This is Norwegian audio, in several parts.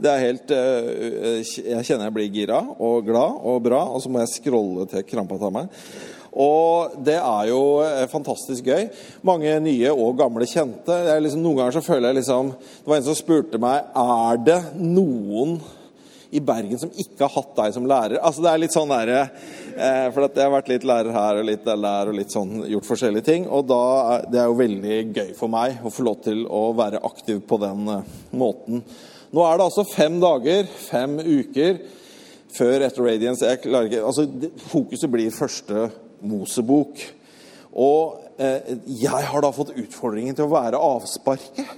Det er helt øh, Jeg kjenner jeg blir gira og glad og bra, og så må jeg scrolle til krampa tar meg. Og det er jo øh, fantastisk gøy. Mange nye og gamle kjente. Liksom, noen ganger så føler jeg liksom Det var en som spurte meg er det noen i Bergen som ikke har hatt deg som lærer. Altså Det er litt sånn derre eh, For jeg har vært litt lærer her og litt der og litt sånn, gjort forskjellige ting. Og da er det er jo veldig gøy for meg å få lov til å være aktiv på den eh, måten. Nå er det altså fem dager, fem uker, før etter Radiance jeg klarer ikke, altså Fokuset blir første Mosebok. Og eh, jeg har da fått utfordringen til å være avsparket.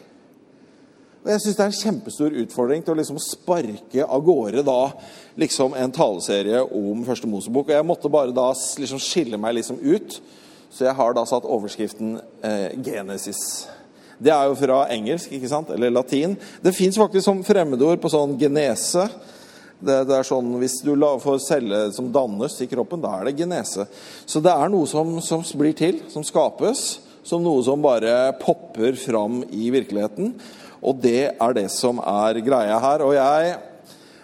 Og jeg syns det er en kjempestor utfordring til å liksom sparke av gårde da liksom en taleserie om første Mosebok. Og jeg måtte bare da liksom skille meg liksom ut, så jeg har da satt overskriften eh, Genesis. Det er jo fra engelsk, ikke sant? eller latin. Det fins faktisk som fremmedord på sånn genese. Det, det, er sånn, Hvis du får celler som dannes i kroppen, da er det genese. Så det er noe som, som blir til, som skapes, som noe som bare popper fram i virkeligheten. Og det er det som er greia her. Og jeg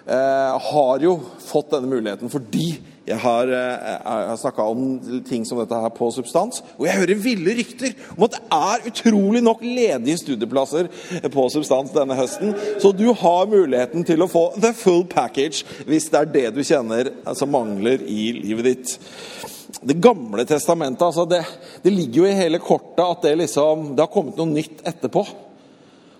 eh, har jo fått denne muligheten fordi jeg har, eh, har snakka om ting som dette her på Substans. Og jeg hører ville rykter om at det er utrolig nok ledige studieplasser på Substans denne høsten. Så du har muligheten til å få the full package hvis det er det du kjenner som mangler i livet ditt. Det gamle testamentet, altså det, det ligger jo i hele kortet at det liksom Det har kommet noe nytt etterpå.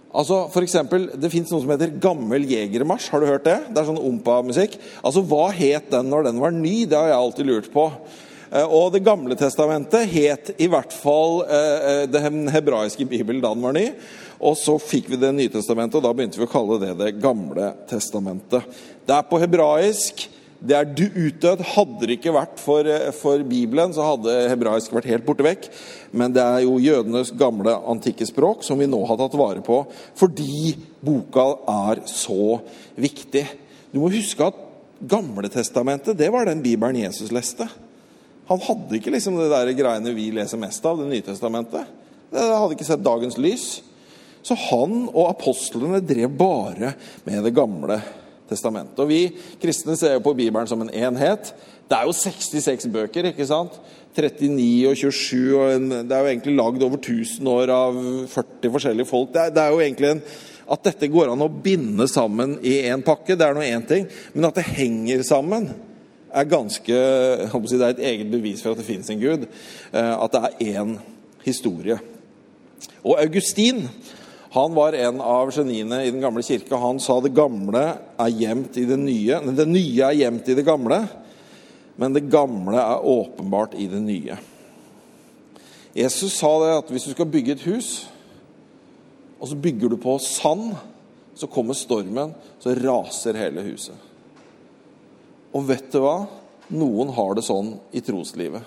Altså, for eksempel, Det fins noe som heter Gammel jegermarsj. Har du hørt det? Det er sånn ompa-musikk. Altså, Hva het den når den var ny? Det har jeg alltid lurt på. Eh, og Det gamle testamentet het i hvert fall eh, eh, den hebraiske bibelen da den var ny. Og så fikk vi Det nye testamentet, og da begynte vi å kalle det Det gamle testamentet. Det er på hebraisk. Det er du utdødd. Hadde det ikke vært for, eh, for, Bibelen, så hadde hebraisk vært helt borte vekk. Men det er jo jødenes gamle antikke språk som vi nå har tatt vare på fordi boka er så viktig. Du må huske at Gamletestamentet det var den bibelen Jesus leste. Han hadde ikke liksom det der greiene vi leser mest av, Det nye testamentet. Det hadde ikke sett dagens lys. Så han og apostlene drev bare med det gamle testamentet. Og Vi kristne ser jo på Bibelen som en enhet. Det er jo 66 bøker, ikke sant? 39 og 27, og en, det er jo egentlig lagd over 1000 år av 40 forskjellige folk. Det er, det er jo egentlig en, At dette går an å binde sammen i én pakke, det er nå én ting. Men at det henger sammen, er ganske Det er et eget bevis for at det fins en gud. Eh, at det er én historie. Og Augustin han var en av geniene i den gamle kirke. Han sa det gamle er gjemt i det nye. Det nye er gjemt i det gamle, men det gamle er åpenbart i det nye. Jesus sa det at hvis du skal bygge et hus, og så bygger du på sand, så kommer stormen, så raser hele huset. Og vet du hva? Noen har det sånn i troslivet.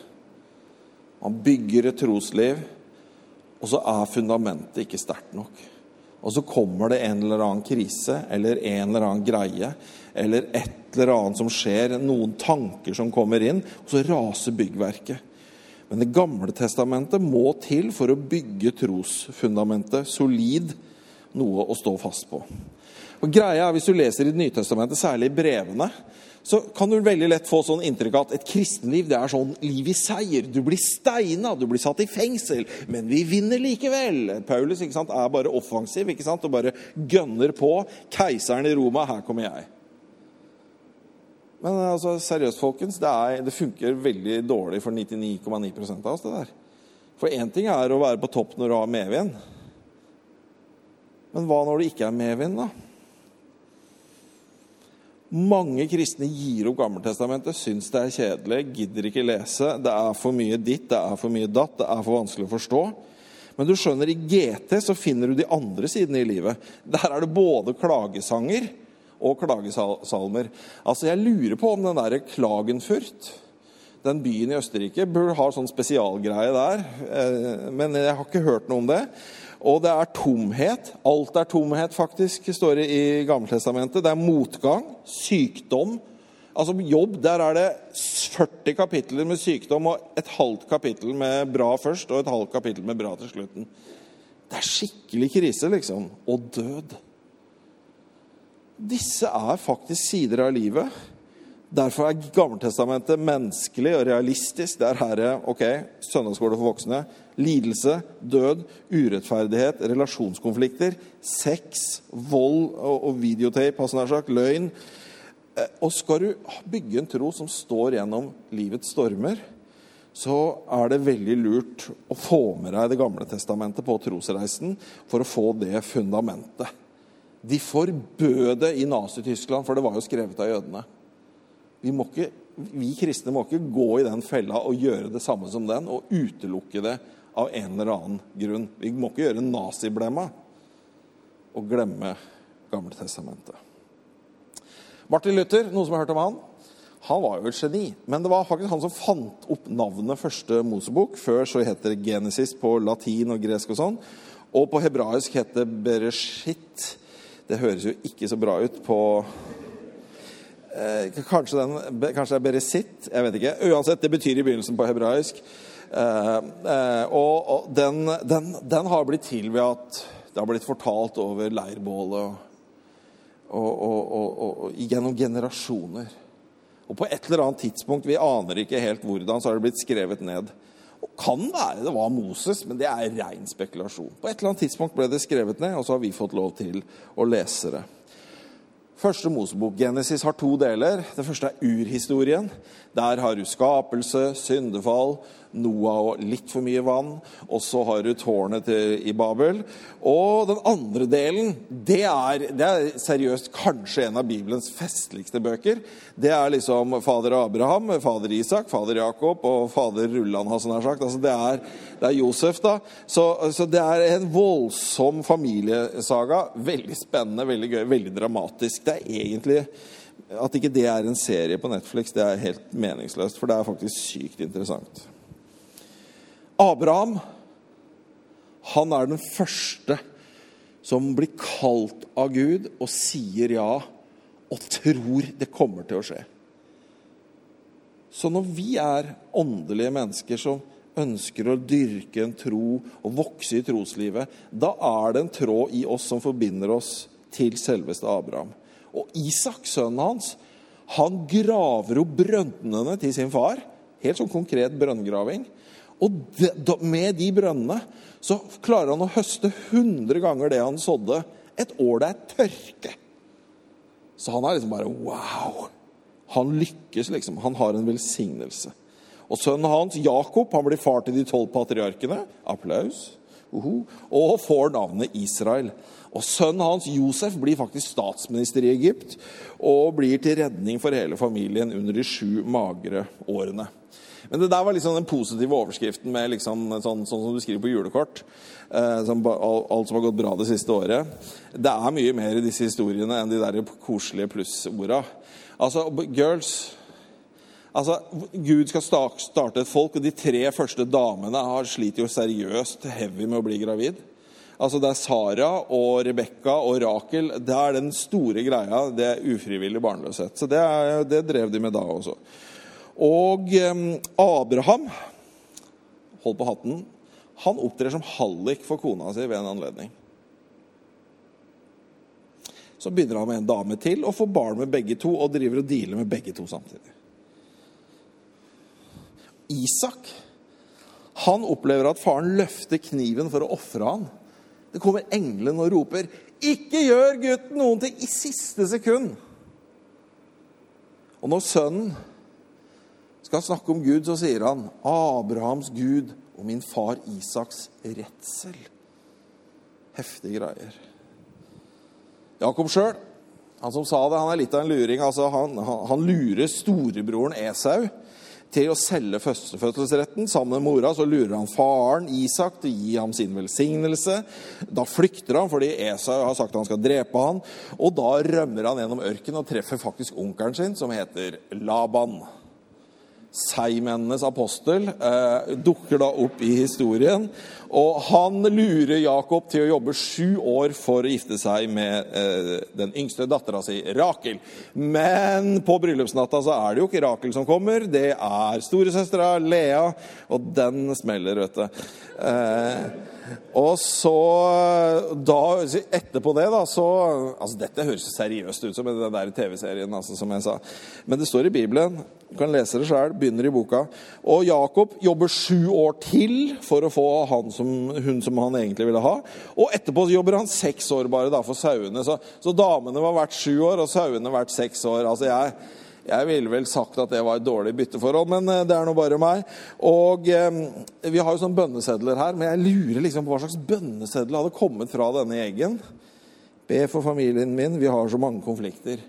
Man bygger et trosliv, og så er fundamentet ikke sterkt nok. Og så kommer det en eller annen krise eller en eller annen greie eller et eller annet som skjer, noen tanker som kommer inn, og så raser byggverket. Men Det gamle testamentet må til for å bygge trosfundamentet solid, noe å stå fast på. Og greia er, Hvis du leser i Det nye testamentet, særlig i brevene, så kan du veldig lett få sånn inntrykk av at et kristenliv det er sånn liv i seier. Du blir steina, du blir satt i fengsel, men vi vinner likevel. Paulus ikke sant, er bare offensiv ikke sant, og bare gønner på. Keiseren i Roma, her kommer jeg. Men altså, seriøst, folkens, det, er, det funker veldig dårlig for 99,9 av oss. det der. For én ting er å være på topp når du har medvind. Men hva når det ikke er medvind, da? Mange kristne gir opp Gammeltestamentet, syns det er kjedelig, gidder ikke lese. Det er for mye ditt, det er for mye datt, det er for vanskelig å forstå. Men du skjønner, i GT så finner du de andre sidene i livet. Der er det både klagesanger, og klagesalmer. Altså, Jeg lurer på om den derre Klagenfurt, den byen i Østerrike, burde ha sånn spesialgreie der. Eh, men jeg har ikke hørt noe om det. Og det er tomhet. Alt er tomhet, faktisk, står det i Gammeltestamentet. Det er motgang, sykdom. Altså jobb, der er det 40 kapitler med sykdom og et halvt kapittel med bra først og et halvt kapittel med bra til slutten. Det er skikkelig krise, liksom. Og død. Disse er faktisk sider av livet. Derfor er Gammeltestamentet menneskelig og realistisk. Der er det ok, søndagsskole for voksne. Lidelse, død, urettferdighet, relasjonskonflikter, sex, vold og videotape, altså nær sagt, løgn. Eh, og skal du bygge en tro som står gjennom livets stormer, så er det veldig lurt å få med deg Det gamle testamentet på trosreisen for å få det fundamentet. De forbød det i Nazi-Tyskland, for det var jo skrevet av jødene. Vi, ikke, vi, kristne må ikke gå i den fella og gjøre det samme som den og utelukke det av en eller annen grunn. Vi må ikke gjøre naziblemma og glemme Gammeltestamentet. Martin Luther, noen som har hørt om han? Han var jo et geni. Men det var faktisk han som fant opp navnet første Mosebok. Før så het det Genesis på latin og gresk og sånn. Og på hebraisk het det Bereshit. Det høres jo ikke så bra ut på eh, kanskje, den, kanskje det er Beresit? Jeg vet ikke. Uansett, det betyr i begynnelsen på hebraisk. Eh, eh, og, den, den, den, har blitt til ved at det har blitt fortalt over leirbålet og, gjennom generasjoner. Og på et eller annet tidspunkt, vi aner ikke helt hvordan, så har det blitt skrevet ned. Og Kan være det var Moses, men det er ren spekulasjon. På et eller annet tidspunkt ble det skrevet ned, og så har vi fått lov til å lese det. Første Mosebok, Genesis, har to deler. Det første er urhistorien. Der har du skapelse, syndefall, Noah og litt for mye vann. Og så har du tårnet til, i Babel. Og den andre delen, det er, det er, seriøst kanskje en av Bibelens festligste bøker. Det er liksom fader Abraham, fader Isak, fader Jakob og fader Rullan, har sånn sagt. Altså det, er, det er Josef, da. Så, så, det er en voldsom familiesaga. Veldig spennende, veldig gøy, veldig dramatisk. Det er egentlig at ikke det er en serie på Netflix, det er helt meningsløst. For det er faktisk sykt interessant. Abraham han er den første som blir kalt av Gud og sier ja og tror det kommer til å skje. Så når vi er åndelige mennesker som ønsker å dyrke en tro og vokse i troslivet, da er det en tråd i oss som forbinder oss til selveste Abraham. Og Isak, sønnen hans, han graver opp brønnene til sin far. Helt sånn konkret brønngraving. Og de, med de brønnene så klarer han å høste 100 ganger det han sådde. Et år det er tørke. Så han er liksom bare wow. Han lykkes, liksom. Han har en velsignelse. Og sønnen hans, Jakob, han blir far til de tolv patriarkene. Applaus. Uh -huh. Og får navnet Israel. Og Sønnen hans, Josef, blir faktisk statsminister i Egypt og blir til redning for hele familien under de sju magre årene. Men det der var liksom den positive overskriften med liksom, sånn, sånn, som du skriver på julekort. Eh, som, alt som har gått bra det siste året. Det er mye mer i disse historiene enn de der koselige plussorda. Altså, girls Altså, Gud skal starte et folk, og de tre første damene har sliter jo seriøst heavy med å bli gravid. Altså Det er Sara og Rebekka og Rakel. Det er den store greia. Det er ufrivillig barnløshet. Så det, er, det drev de med da også. Og Abraham, hold på hatten, han opptrer som hallik for kona si ved en anledning. Så begynner han med en dame til og får barn med begge to og driver og dealer med begge to samtidig. Isak han opplever at faren løfter kniven for å ofre han. Det kommer engelen og roper 'Ikke gjør gutten noen ting!' i siste sekund. Og når sønnen skal snakke om Gud, så sier han 'Abrahams Gud og min far Isaks redsel'. Heftige greier. Jakob sjøl, han som sa det, han er litt av en luring. altså Han, han, lurer storebroren Esau til å selge førstefødselsretten. Sammen med mora så lurer han faren Isak til å gi ham sin velsignelse. Da flykter han fordi Esau har sagt han skal drepe han. Og da rømmer han gjennom ørkenen og treffer faktisk onkelen sin, som heter Laban seigmennenes apostel, eh, dukker da opp i historien. Og han lurer Jakob til å jobbe sju år for å gifte seg med eh, den yngste dattera si, Rakel. Men på bryllupsnatta så er det jo ikke Rakel som kommer, det er storesøstera Lea, og den smeller, vet du. Eh, og så da, Etterpå det, da, så altså Dette høres seriøst ut som den der TV-serien, altså, som jeg sa. Men det står i Bibelen. Du kan lese det sjøl. Begynner i boka. Og Jakob jobber sju år til for å få som, hun som han egentlig ville ha. Og etterpå jobber han seks år bare da for sauene. Så, så damene var hvert sju år, og sauene hvert seks år. Altså jeg jeg ville vel sagt at det var et dårlig bytteforhold, men eh, det er nå bare meg. Og eh, Vi har jo sånne bønnesedler her, men jeg lurer liksom på hva slags bønneseddel hadde kommet fra denne gjengen. Be for familien min, vi har så mange konflikter.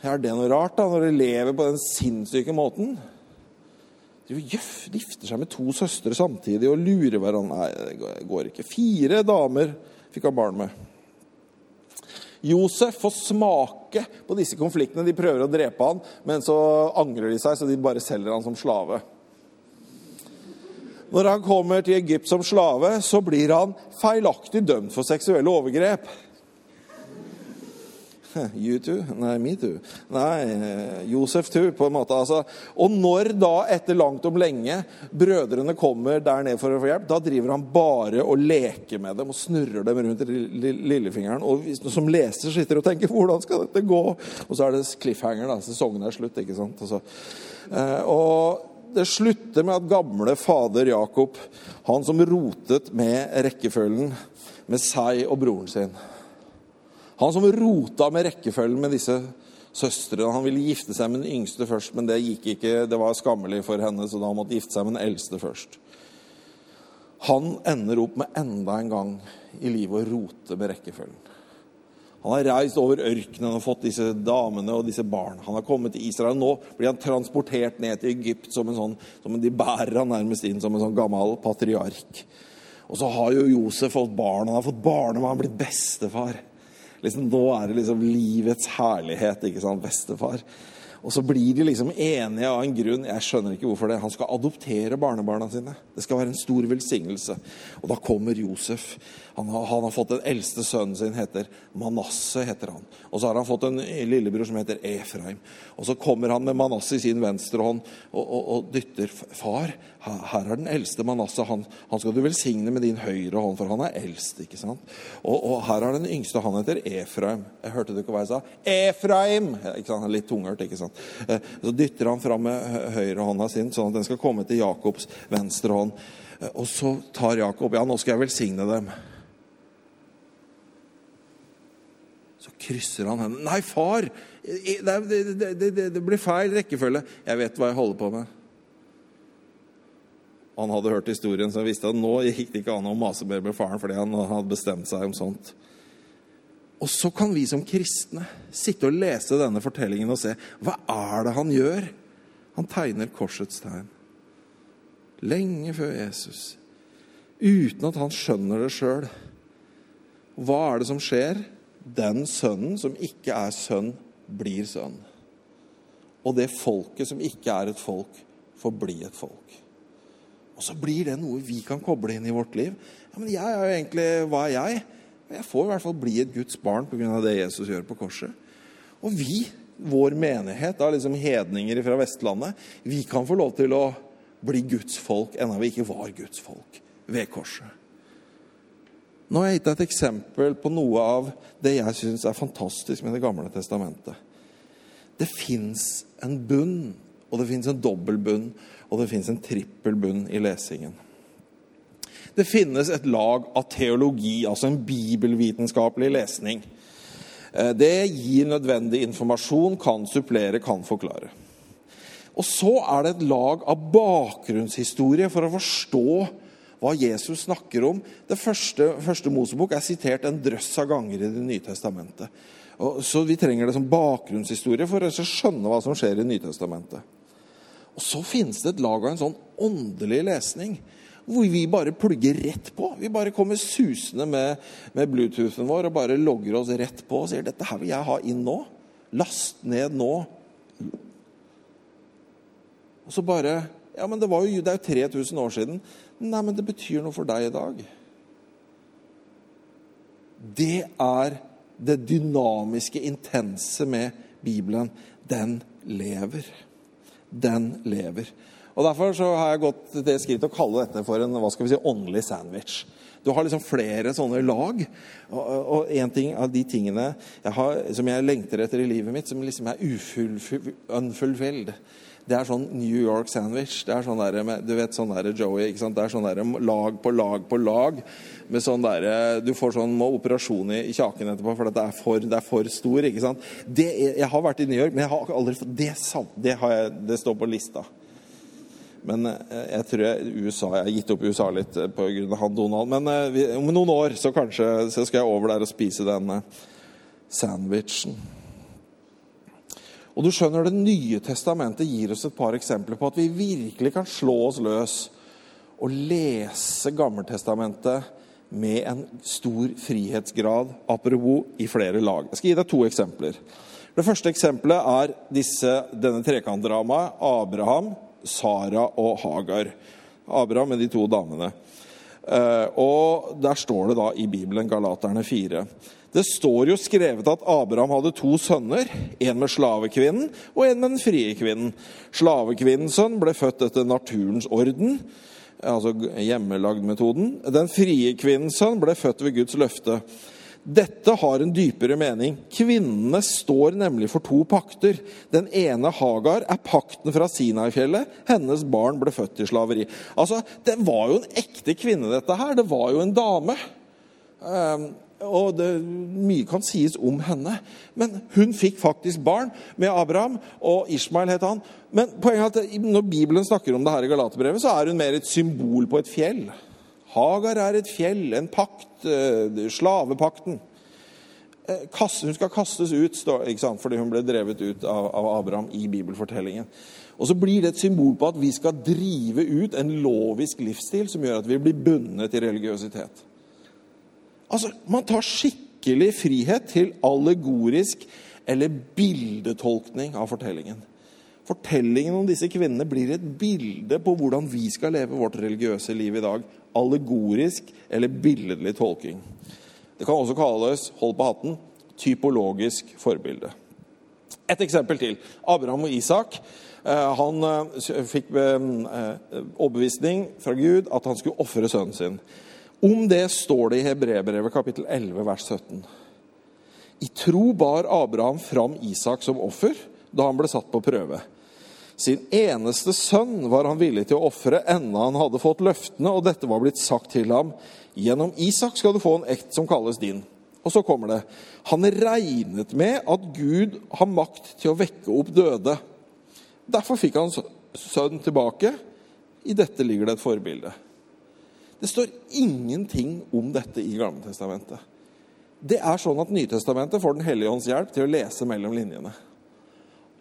Er det noe rart, da, når de lever på den sinnssyke måten? De gifter seg med to søstre samtidig og lurer hverandre. Nei, det går ikke. Fire damer fikk han barn med. Josef får smake på disse konfliktene. De prøver å drepe han, men så angrer de seg, så de bare selger han som slave. Når han kommer til Egypt som slave, så blir han feilaktig dømt for seksuelle overgrep. You too? Nei, me too. Nei, eh, Josef too, på en måte. Altså. Og når da, etter langt om lenge, brødrene kommer der ned for å få hjelp, da driver han bare og leker med dem og snurrer dem rundt lillefingeren. Og som leser sitter og tenker 'hvordan skal dette gå?' Og så er det cliffhanger, da. Sesongen er slutt, ikke sant. Altså. Og det slutter med at gamle fader Jakob, han som rotet med rekkefølgen med seg og broren sin han som rota med rekkefølgen med disse søstrene. Han ville gifte seg med den yngste først, men det gikk ikke. Det var skammelig for henne, så da måtte gifte seg med den eldste først. Han ender opp med enda en gang i livet å rote med rekkefølgen. Han har reist over ørkenen og fått disse damene og disse barn. Han har kommet til Israel. Nå blir han transportert ned til Egypt som en sånn, som De bærer han nærmest inn som en sånn gammel patriark. Og så har jo Josef fått barn. Han har fått barnebarn, han blitt bestefar liksom, Nå er det liksom livets herlighet, ikke sant, bestefar. Og så blir de liksom enige av en grunn. Jeg skjønner ikke hvorfor det. Han skal adoptere barnebarna sine. Det skal være en stor velsignelse. Og da kommer Josef. Han har, han har fått den eldste sønnen sin, heter Manasseh. heter han. Og så har han fått en lillebror som heter Efraim. Og så kommer han med Manasseh i sin venstre hånd og, og, og dytter. Far, her er den eldste Manasseh. Han, han, skal du velsigne med din høyre hånd, for han er eldst. ikke sant? Og, og her er den yngste. Han heter Efraim. Jeg hørte du ikke hva jeg sa? Efraim! Ikke sant? Litt tunghørt, ikke sant? Eh, så dytter han fram med høyre hånda sin, sånn at den skal komme til Jakobs venstre hånd. Eh, og så tar Jakob Ja, nå skal jeg velsigne dem. Så krysser han hendene. Nei, far! Det, det, det, det, blir feil rekkefølge. Jeg vet hva jeg holder på med. Han hadde hørt historien, så han visste at nå gikk det ikke an å mase mer med faren fordi han hadde bestemt seg om sånt. Og så kan vi som kristne sitte og lese denne fortellingen og se hva er det han gjør? Han tegner korsets tegn. Lenge før Jesus. Uten at han skjønner det sjøl. Hva er det som skjer? Den sønnen som ikke er sønn, blir sønn. Og det folket som ikke er et folk, får bli et folk. Og så blir det noe vi kan koble inn i vårt liv. Ja, men jeg er jo egentlig Hva er jeg? Jeg får i hvert fall bli et Guds barn pga. det Jesus gjør på korset. Og vi, vår menighet, da liksom hedninger fra Vestlandet, vi kan få lov til å bli Guds folk enda vi ikke var Guds folk ved korset. Nå har jeg gitt deg et eksempel på noe av det jeg syns er fantastisk med Det gamle testamentet. Det fins en bunn, og det fins en dobbel bunn, og det fins en trippel bunn i lesingen. Det finnes et lag av teologi, altså en bibelvitenskapelig lesning. Eh, det gir nødvendig informasjon, kan supplere, kan forklare. Og så er det et lag av bakgrunnshistorie for å forstå hva Jesus snakker om. Det første, første Mosebok er sitert en drøss av ganger i Det nye testamentet. Så vi trenger det som bakgrunnshistorie for å skjønne hva som skjer i Nytestamentet. Og så finnes det et lag av en sånn åndelig lesning hvor vi bare plugger rett på. Vi bare kommer susende med, med Bluetoothen vår og bare logger oss rett på og sier dette her vil jeg ha inn nå. Last ned nå. Og så bare Ja, men det, var jo, det er jo 3000 år siden. Nei, men det betyr noe for deg i dag. Det er det dynamiske, intense med Bibelen. Den lever. Den lever. Og Derfor så har jeg gått til det skritt å kalle dette for en hva skal vi si, åndelig sandwich. Du har liksom flere sånne lag. Og, én ting av de tingene jeg har, som jeg lengter etter i livet mitt, som liksom er unfulfilled, det er sånn New York sandwich. Det er sånn der, med, du vet sånn der Joey, ikke sant? Det er sånn der lag på lag på lag. med sånn der, Du får sånn må operasjon i, kjaken etterpå, for det er for, det er for stor. ikke sant? Det, jeg har vært i New York, men jeg har aldri fått det, det, har jeg, det står på lista. Men eh, jeg tror jeg, USA, jeg har gitt opp USA litt eh, pga. han Donald. Men eh, om noen år så kanskje så skal jeg over der og spise den sandwichen. Og du skjønner, Det nye testamentet gir oss et par eksempler på at vi virkelig kan slå oss løs og lese Gammeltestamentet med en stor frihetsgrad, apropos i flere lag. Jeg skal gi deg to eksempler. Det første eksempelet er disse, denne trekantdramaet Abraham, Sara og Hagar. Abraham med de to damene. Eh, og der står det da i Bibelen, Galaterne 4. Det står jo skrevet at Abraham hadde to sønner, en med slavekvinnen og en med den frie kvinnen. Slavekvinnens sønn ble født etter naturens orden, altså hjemmelagd metoden. Den frie kvinnens sønn ble født ved Guds løfte. Dette har en dypere mening. Kvinnene står nemlig for to pakter. Den ene, Hagar, er pakten fra Sinai-fjellet. Hennes barn ble født i slaveri. Altså, Det var jo en ekte kvinne, dette her. Det var jo en dame. Um, og det, Mye kan sies om henne. Men hun fikk faktisk barn med Abraham, og Ishmael het han. Men poenget er at når Bibelen snakker om det her i Galaterbrevet, så er hun mer et symbol på et fjell. Hagar er et fjell, en pakt, eh, slavepakten. Eh, hun skal kastes ut fordi hun ble drevet ut av, Abraham i bibelfortellingen. Og så blir det et symbol på at vi skal drive ut en lovisk livsstil som gjør at vi blir bundet i religiøsitet. Altså, Man tar skikkelig frihet til allegorisk eller bildetolkning av fortellingen. Fortellingen om disse kvinnene blir et bilde på hvordan vi skal leve vårt religiøse liv i dag. Allegorisk eller billedlig tolking. Det kan også kalles hold på hatten typologisk forbilde. Et eksempel til. Abraham og Isak. Eh, han eh, fikk eh, overbevisning fra Gud at han skulle ofre sønnen sin. Om det står det i Hebrebrevet kapittel 11 vers 17. I tro bar Abraham fram Isak som offer da han ble satt på prøve. Sin eneste sønn var han villig til å ofre enda han hadde fått løftene, og dette var blitt sagt til ham. Gjennom Isak skal du få en ekt som kalles din. Og så kommer det. Han regnet med at Gud har makt til å vekke opp døde. Derfor fikk han sønn tilbake. I dette ligger det et forbilde. Det står ingenting om dette i Gammeltestamentet. Det er sånn at Nytestamentet får Den hellige ånds hjelp til å lese mellom linjene.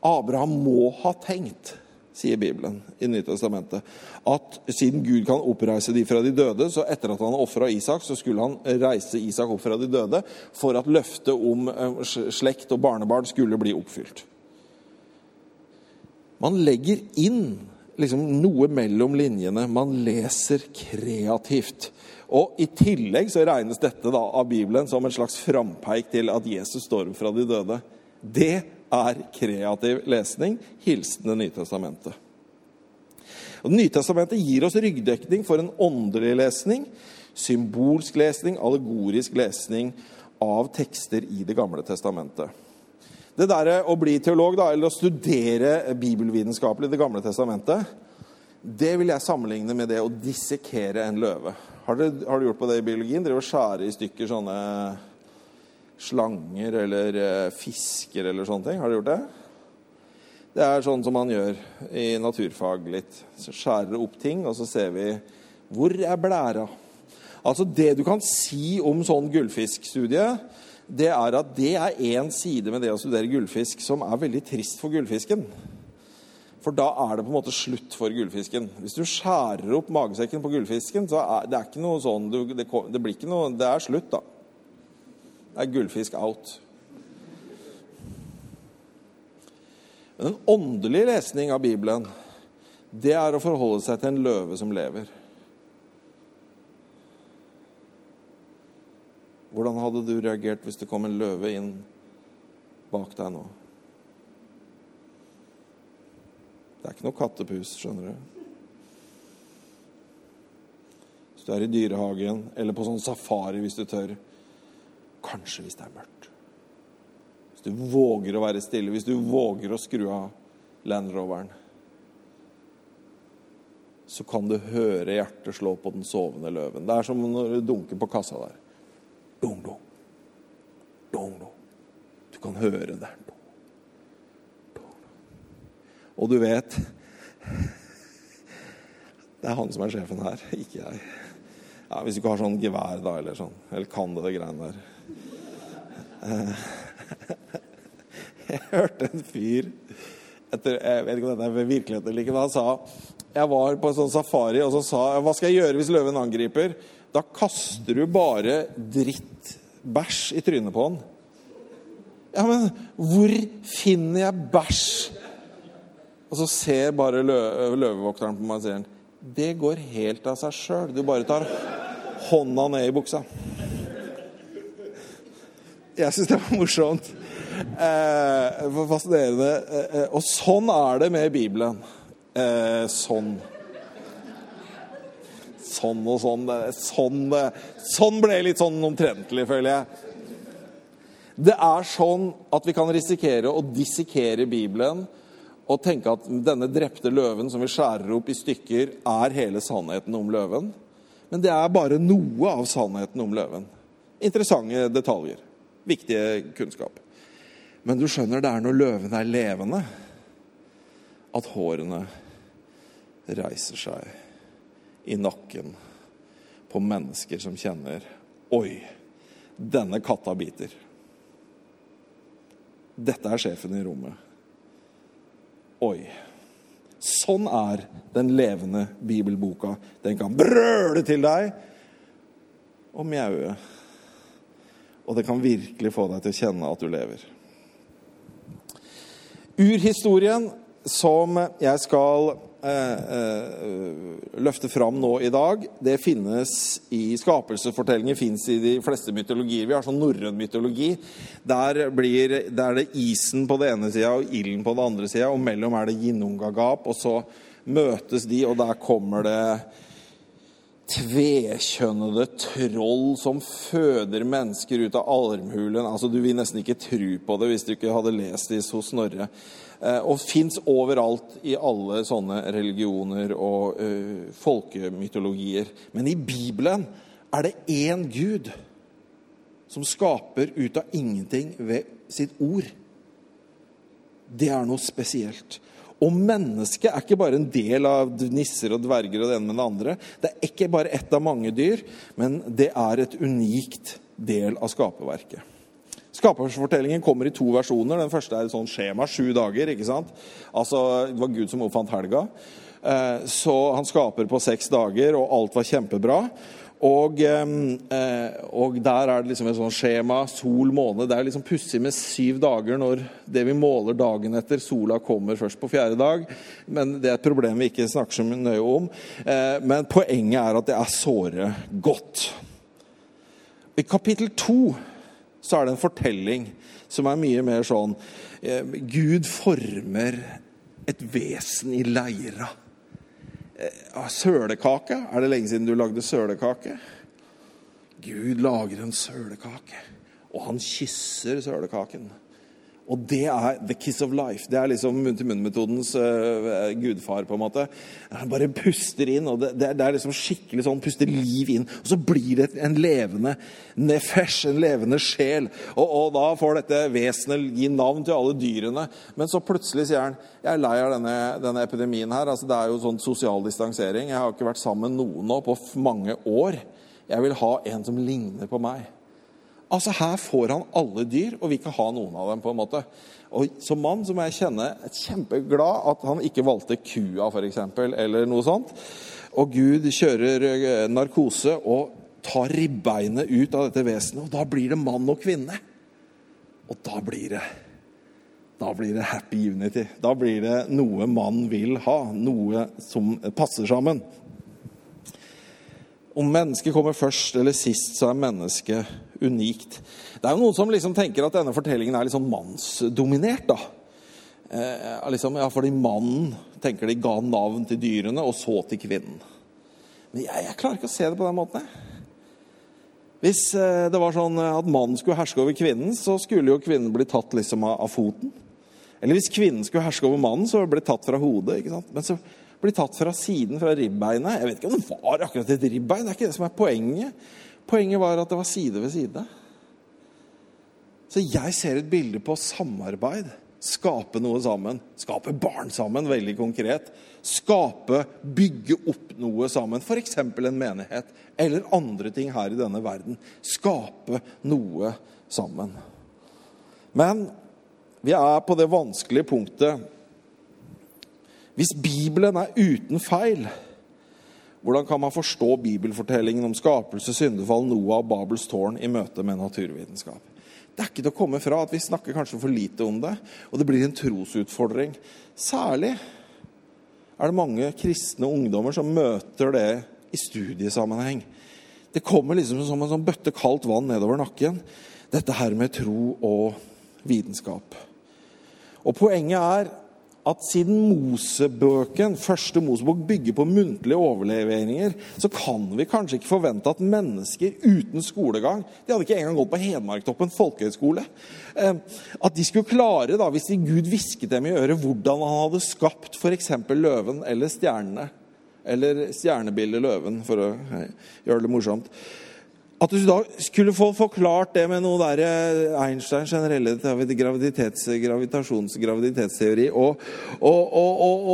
Abraham må ha tenkt, sier Bibelen i Nytestamentet, at siden Gud kan oppreise de fra de døde, så etter at han ofra Isak, så skulle han reise Isak opp fra de døde for at løftet om eh, slekt og barnebarn skulle bli oppfylt. Man legger inn liksom noe mellom linjene. Man leser kreativt. Og I tillegg så regnes dette da av Bibelen som en slags frampeik til at Jesus står opp fra de døde. Det er kreativ lesning. Hilsen Det nye testamentet. Og det nye testamentet gir oss ryggdekning for en åndelig lesning, symbolsk lesning, allegorisk lesning av tekster i Det gamle testamentet. Det der å bli teolog, da, eller å studere bibelvitenskapelig Det gamle testamentet, det vil jeg sammenligne med det å dissekere en løve. Har du, gjort på det i biologien? Dere skjære i stykker sånne slanger eller eh, fisker eller sånne ting. Har du gjort det? Det er sånn som man gjør i naturfag litt. Så skjærer opp ting, og så ser vi hvor er blæra. Altså Det du kan si om sånn gullfiskstudie, det er at det er én side med det å studere gullfisk som er veldig trist for gullfisken. For da er det på en måte slutt for gullfisken. Hvis du skjærer opp magesekken på gullfisken, så er det ikke noe sånn du, det, det, blir ikke noe Det er slutt, da. Det er gullfisk out. Men en åndelig lesning av Bibelen, det er å forholde seg til en løve som lever. Hvordan hadde du reagert hvis det kom en løve inn bak deg nå? Det er ikke noe kattepus, skjønner du. Hvis du er i dyrehagen eller på sånn safari hvis du tør. Kanskje hvis det er mørkt. Hvis du våger å være stille, hvis du våger å skru av Land Roveren, så kan du høre hjertet slå på den sovende løven. Det er som når du dunker på kassa der. Dong, dong. Dong, dong. Du kan høre det. Dong, dong. Og du vet Det er han som er sjefen her, ikke jeg. Ja, Hvis du ikke har sånn gevær, da, eller sånn. Eller kan det, det greiene der. Eh, jeg hørte en fyr etter, Jeg vet ikke om dette er virkeligheten eller ikke, han sa Jeg var på en sånn safari, og så sa Hva skal jeg gjøre hvis løven angriper? Da kaster du bare dritt, bæsj, i trynet på han. Ja, men hvor finner jeg bæsj og så ser bare lø løvevokteren på meg og sier det går helt av seg sjøl. Du bare tar hånda ned i buksa. Jeg syns det var morsomt. Eh, fascinerende. Eh, og sånn er det med Bibelen. Eh, sånn. Sånn og sånn. Sånn, sånn ble litt sånn omtrentlig, føler jeg. Det er sånn at vi kan risikere å dissekere Bibelen og tenke at denne drepte løven som vi skjærer opp i stykker, er hele sannheten om løven. Men det er bare noe av sannheten om løven. Interessante detaljer. Viktige kunnskap. Men du skjønner, det er når løven er levende, at hårene reiser seg i nakken på mennesker som kjenner Oi, denne katta biter. Dette er sjefen i rommet. Oi. Sånn er den levende bibelboka. Den kan brøle til deg og mjaue. Og det kan virkelig få deg til å kjenne at du lever. Urhistorien som jeg skal løfte fram nå i dag, det finnes i skapelsesfortellinger fins i de fleste mytologier. Vi har sånn norrøn mytologi. Der, blir, der er det isen på den ene sida og ilden på den andre sida, og mellom er det ginnungagap, og så møtes de, og der kommer det tvekjønnede troll som føder mennesker ut av armhulen. Altså, du vil nesten ikke tro på det hvis du ikke hadde lest det hos Snorre. Eh, og fins overalt i alle sånne religioner og uh, folkemytologier. Men i Bibelen er det én Gud som skaper ut av ingenting ved sitt ord. Det er noe spesielt. Og mennesket er ikke bare en del av nisser og dverger og det ene med det andre. Det er ikke bare ett av mange dyr, men det er et unikt del av skaperverket. Skaperfortellingen kommer i to versjoner. Den første er et sånt skjema, sju dager. ikke sant? Altså, Det var Gud som oppfant helga. Eh, så han skaper på seks dager, og alt var kjempebra. Og, eh, og, der er det liksom et sånt skjema. Sol, måne. Det er liksom pussig med syv dager når det vi måler dagen etter, sola kommer først på fjerde dag. Men det er et problem vi ikke snakker så nøye om. Eh, men poenget er at det er såre godt. I kapittel to så er det en fortelling som er mye mer sånn eh, Gud former et vesen i leira. Eh, sølekake. Er det lenge siden du lagde sølekake? Gud lager en sølekake, og han kysser sølekaken. Og det er the kiss of life. Det er liksom munn-til-munn-metodens uh, gudfar. på en måte. Han bare puster inn, og det, det, er liksom skikkelig sånn puster liv inn. Og så blir det en levende nefesh, en levende sjel. Og, og da får dette vesenet gi navn til alle dyrene. Men så plutselig sier han jeg er lei av denne, denne epidemien her. Altså, det er jo sånn sosial distansering. Jeg har ikke vært sammen med noen nå på mange år. Jeg vil ha en som ligner på meg. Altså Her får han alle dyr, og vil ikke ha noen av dem. på en måte. Og Som mann så må jeg kjenne kjempeglad at han ikke valgte kua, f.eks., eller noe sånt. Og Gud kjører eh, narkose og tar ribbeinet ut av dette vesenet, og da blir det mann og kvinne. Og da blir det da blir det happy unity. Da blir det noe man vil ha, noe som passer sammen. Om mennesket kommer først eller sist, så er mennesket unikt. Det er jo noen som liksom tenker at denne fortellingen er litt sånn mannsdominert. da. Eh, liksom, ja, fordi mannen tenker de ga navn til dyrene, og så til kvinnen. Men jeg, jeg klarer ikke å se det på den måten. Hvis eh, det var sånn at mannen skulle herske over kvinnen, så skulle jo kvinnen bli tatt liksom av, av foten. Eller hvis kvinnen skulle herske over mannen, så ble tatt fra hodet. ikke sant? Men så blir tatt fra siden, fra ribbeinet. Jeg vet ikke om det var akkurat et ribbein. Det er ikke det som er poenget. Poenget var at det var side ved side. Så jeg ser et bilde på samarbeid. Skape noe sammen. Skape barn sammen, veldig konkret. Skape, bygge opp noe sammen. F.eks. en menighet. Eller andre ting her i denne verden. Skape noe sammen. Men vi er på det vanskelige punktet hvis Bibelen er uten feil, hvordan kan man forstå bibelfortellingen om skapelse, syndefall, Noah og Babels tårn i møte med naturvitenskap? Det er ikke til å komme fra at vi snakker kanskje for lite om det, og det blir en trosutfordring. Særlig er det mange kristne ungdommer som møter det i studiesammenheng. Det kommer liksom som en sånn bøtte kaldt vann nedover nakken, dette her med tro og vitenskap. Og poenget er at siden Mosebøken, første Mosebok, bygger på muntlige overleveringer, så kan vi kanskje ikke forvente at mennesker uten skolegang De hadde ikke engang gått på Hedmarktoppen folkehøgskole. Eh, at de skulle klare, da, hvis Gud hvisket dem i øret, hvordan han hadde skapt f.eks. løven eller stjernene. Eller stjernebildet løven, for å eh, gjøre det morsomt. At du da skulle få forklart det med noe der eh, Einsteins generelle graviditets, gravitasjonsgraviditetsteori og, og, og,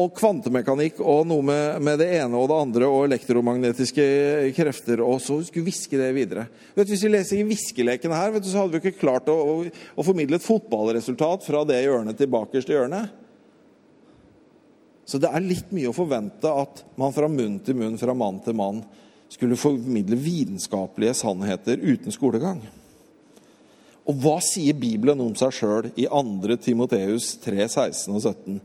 og, kvantemekanikk og noe med, med, det ene og det andre og elektromagnetiske krefter, og så skulle viske det videre. Vet, du, hvis vi leser i viskeleken her, du, så hadde vi ikke klart å, å, å, formidle et fotballresultat fra det hjørnet til bakerste hjørne. Så det er litt mye å forvente at man fra munn til munn, fra mann til mann, skulle formidle vitenskapelige sannheter uten skolegang. Og hva sier Bibelen om seg sjøl i 2. Timoteus 3, 16 og 17?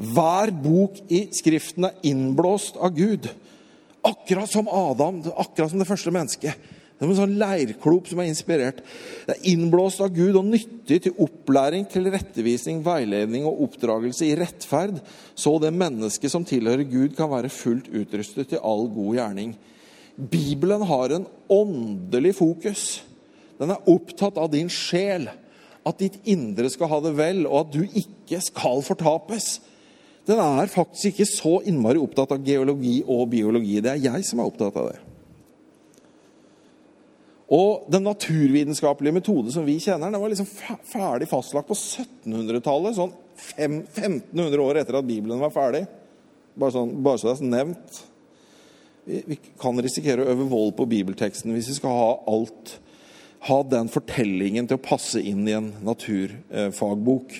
Hver bok i Skriften er innblåst av Gud. Akkurat som Adam, akkurat som det første mennesket. Det er en sånn leirklop som er inspirert. Det er innblåst av Gud og nyttig til opplæring, til rettevisning, veiledning og oppdragelse i rettferd, så det mennesket som tilhører Gud, kan være fullt utrustet til all god gjerning. Bibelen har en åndelig fokus. Den er opptatt av din sjel. At ditt indre skal ha det vel, og at du ikke skal fortapes. Den er faktisk ikke så innmari opptatt av geologi og biologi. Det er jeg som er opptatt av det. Og Den naturvitenskapelige metode som vi kjenner, den var liksom ferdig fastlagt på 1700-tallet. Sånn 1500 år etter at Bibelen var ferdig. Bare, sånn, bare så det er nevnt vi kan risikere å øve vold på bibelteksten hvis vi skal ha alt ha den fortellingen til å passe inn i en naturfagbok.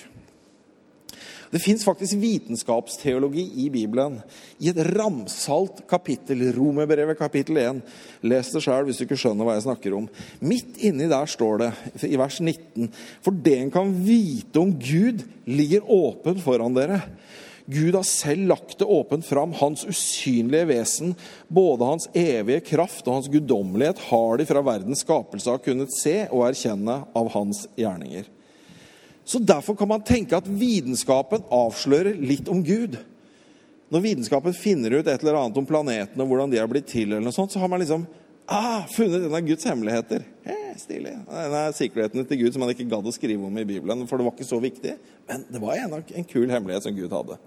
Det fins faktisk vitenskapsteologi i Bibelen. I et ramsalt kapittel, Romerbrevet kapittel 1. Les det sjøl hvis du ikke skjønner hva jeg snakker om. Midt inni der står det, i vers 19, for det en kan vite om Gud, ligger åpent foran dere. Gud har selv lagt det åpent fram. Hans usynlige vesen, både hans evige kraft og hans guddommelighet, har de fra verdens skapelse har kunnet se og erkjenne av hans gjerninger. Så Derfor kan man tenke at vitenskapen avslører litt om Gud. Når vitenskapen finner ut et eller annet om planetene og hvordan de har blitt til, eller noe sånt, så har man liksom ah, funnet en av Guds hemmeligheter. Eh, stilig. Det er sikkerheten til Gud som han ikke gadd å skrive om i Bibelen, for det var ikke så viktig. Men det var en, en kul hemmelighet som Gud hadde.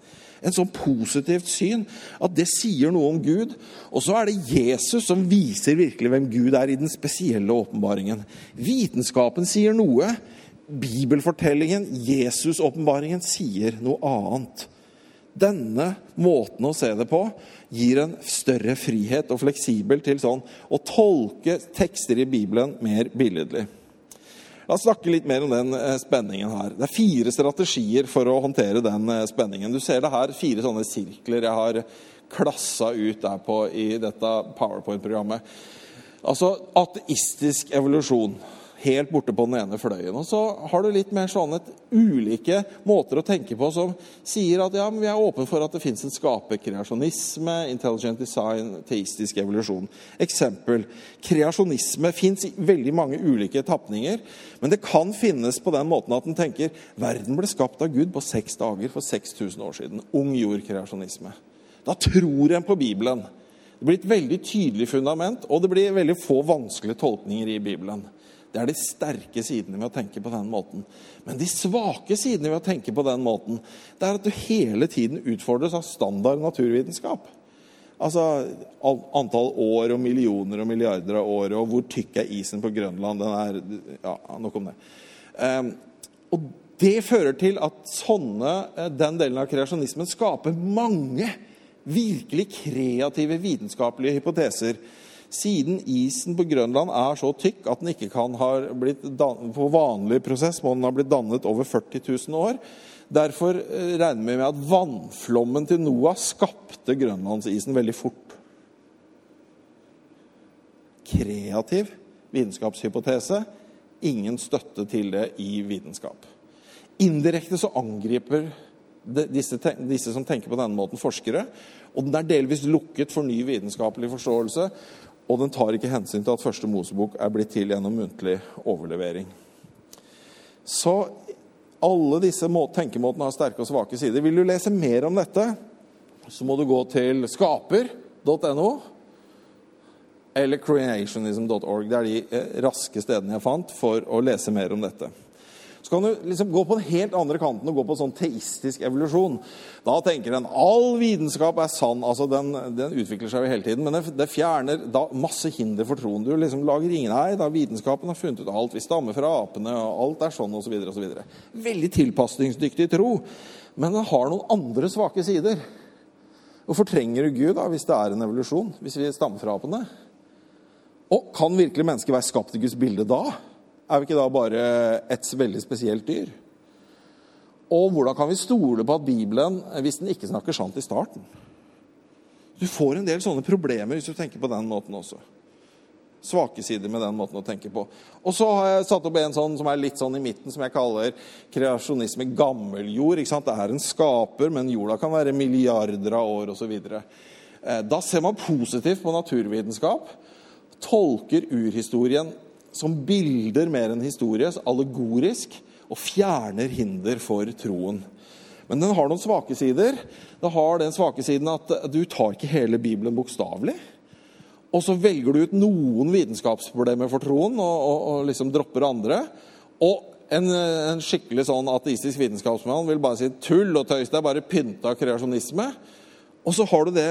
En sånn positivt syn at det sier noe om Gud. Og så er det Jesus som viser virkelig hvem Gud er i den spesielle åpenbaringen. Vitenskapen sier noe. Bibelfortellingen, Jesus-åpenbaringen, sier noe annet. Denne måten å se det på gir en større frihet og fleksibel til sånn å tolke tekster i Bibelen mer billedlig. La oss snakke litt mer om den eh, spenningen her. Det er fire strategier for å håndtere den eh, spenningen. Du ser det her, fire sånne sirkler jeg har klassa ut der på i dette Powerpoint-programmet. Altså ateistisk evolusjon helt borte på den ene fløyen. Og så har du litt mer sånn et ulike måter å tenke på som sier at ja, vi er åpne for at det fins en skaper. Kreasjonisme, intelligent design, teistisk evolusjon. Eksempel. Kreasjonisme fins i veldig mange ulike tapninger. Men det kan finnes på den måten at en tenker verden ble skapt av Gud på seks dager for 6000 år siden. Ung jord-kreasjonisme. Da tror en på Bibelen. Det blir et veldig tydelig fundament, og det blir veldig få vanskelige tolkninger i Bibelen. Det er de sterke sidene ved å tenke på den måten. Men de svake sidene ved å tenke på den måten, det er at du hele tiden utfordres av standard naturvitenskap. Altså antall år og millioner og milliarder av år, og hvor tykk er isen på Grønland? Den er, ja, nok om det. Um, og det fører til at sånne, eh, den delen av kreasjonismen skaper mange virkelig kreative vitenskapelige hypoteser siden isen på Grønland er så tykk at den ikke kan ha blitt på vanlig prosess må den ha blitt dannet over 40 000 år. Derfor eh, regner vi med at vannflommen til Noah skapte grønlandsisen veldig fort. Kreativ vitenskapshypotese. Ingen støtte til det i vitenskap. Indirekte så angriper disse, disse, som tenker på denne måten, forskere. Og den er delvis lukket for ny vitenskapelig forståelse. Og den tar ikke hensyn til at første Mosebok er blitt til gjennom muntlig overlevering. Så alle disse tenkemåtene har sterke og svake sider. Vil du lese mer om dette, så må du gå til skaper.no eller creationism.org. Det er de eh, raske stedene jeg fant for å lese mer om dette. Så kan du liksom gå på den helt andre kanten og gå på sånn teistisk evolusjon. Da tenker en all vitenskap er sann. altså Den, den utvikler seg jo hele tiden. Men det, det fjerner da masse hinder for troen. Du liksom lager ingen ei, da vitenskapen har funnet ut alt. Vi stammer fra apene, og alt er sånn osv. osv. Veldig tilpasningsdyktig tro. Men den har noen andre svake sider. Hvorfor trenger du Gud da, hvis det er en evolusjon? Hvis vi stammer fra apene? Og kan virkelig mennesket være skapt i Guds bilde da? Er vi ikke da bare et veldig spesielt dyr? Og hvordan kan vi stole på at Bibelen, hvis den ikke snakker sant i starten? Du får en del sånne problemer hvis du tenker på den måten også. Svake sider med den måten å tenke på. Og så har jeg satt opp en sånn som er litt sånn i midten, som jeg kaller kreasjonisme gammeljord. ikke sant? Det er en skaper, men jorda kan være milliarder av år osv. Eh, da ser man positivt på naturvitenskap. Tolker urhistorien som bilder mer enn historie, allegorisk, og fjerner hinder for troen. Men den har noen svake sider. Det har den svake siden at du tar ikke hele Bibelen bokstavelig. Og så velger du ut noen vitenskapsproblemer for troen og, og, og liksom dropper andre. Og en, en, skikkelig sånn ateistisk vitenskapsmann vil bare si tull og tøys. Det er bare pynta kreasjonisme. Og så har du det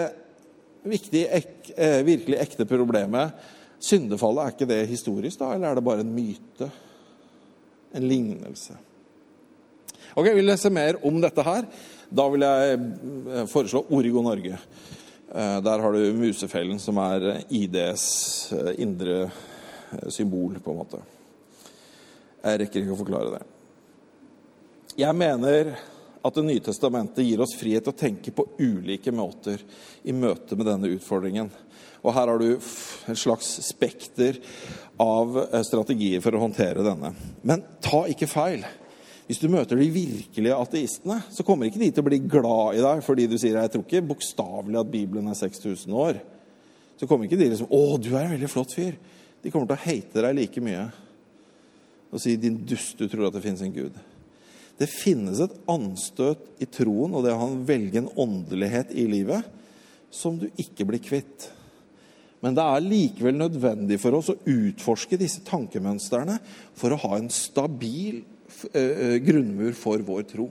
viktige, ek, eh, virkelig ekte problemet Syndefallet, er ikke det historisk, da, eller er det bare en myte? En lignelse? Ok, Vi leser mer om dette her. Da vil jeg eh, foreslå Origo Norge. Eh, der har du musefellen, som er IDs eh, indre symbol, på en måte. Jeg rekker ikke å forklare det. Jeg mener at Det nye testamentet gir oss frihet til å tenke på ulike måter i møte med denne utfordringen. Og her har du en slags spekter av eh, strategier for å håndtere denne. Men ta ikke feil. Hvis du møter de virkelige ateistene, så kommer ikke de til å bli glad i deg fordi du sier jeg tror ikke bokstavelig at Bibelen er 6000 år. Så kommer ikke de liksom 'Å, du er en veldig flott fyr'. De kommer til å hate deg like mye og si 'din dust, du tror at det finnes en Gud'. Det finnes et anstøt i troen og det å ha en velgen åndelighet i livet som du ikke blir kvitt. Men det er likevel nødvendig for oss å utforske disse tankemønstrene for å ha en stabil grunnmur for vår tro.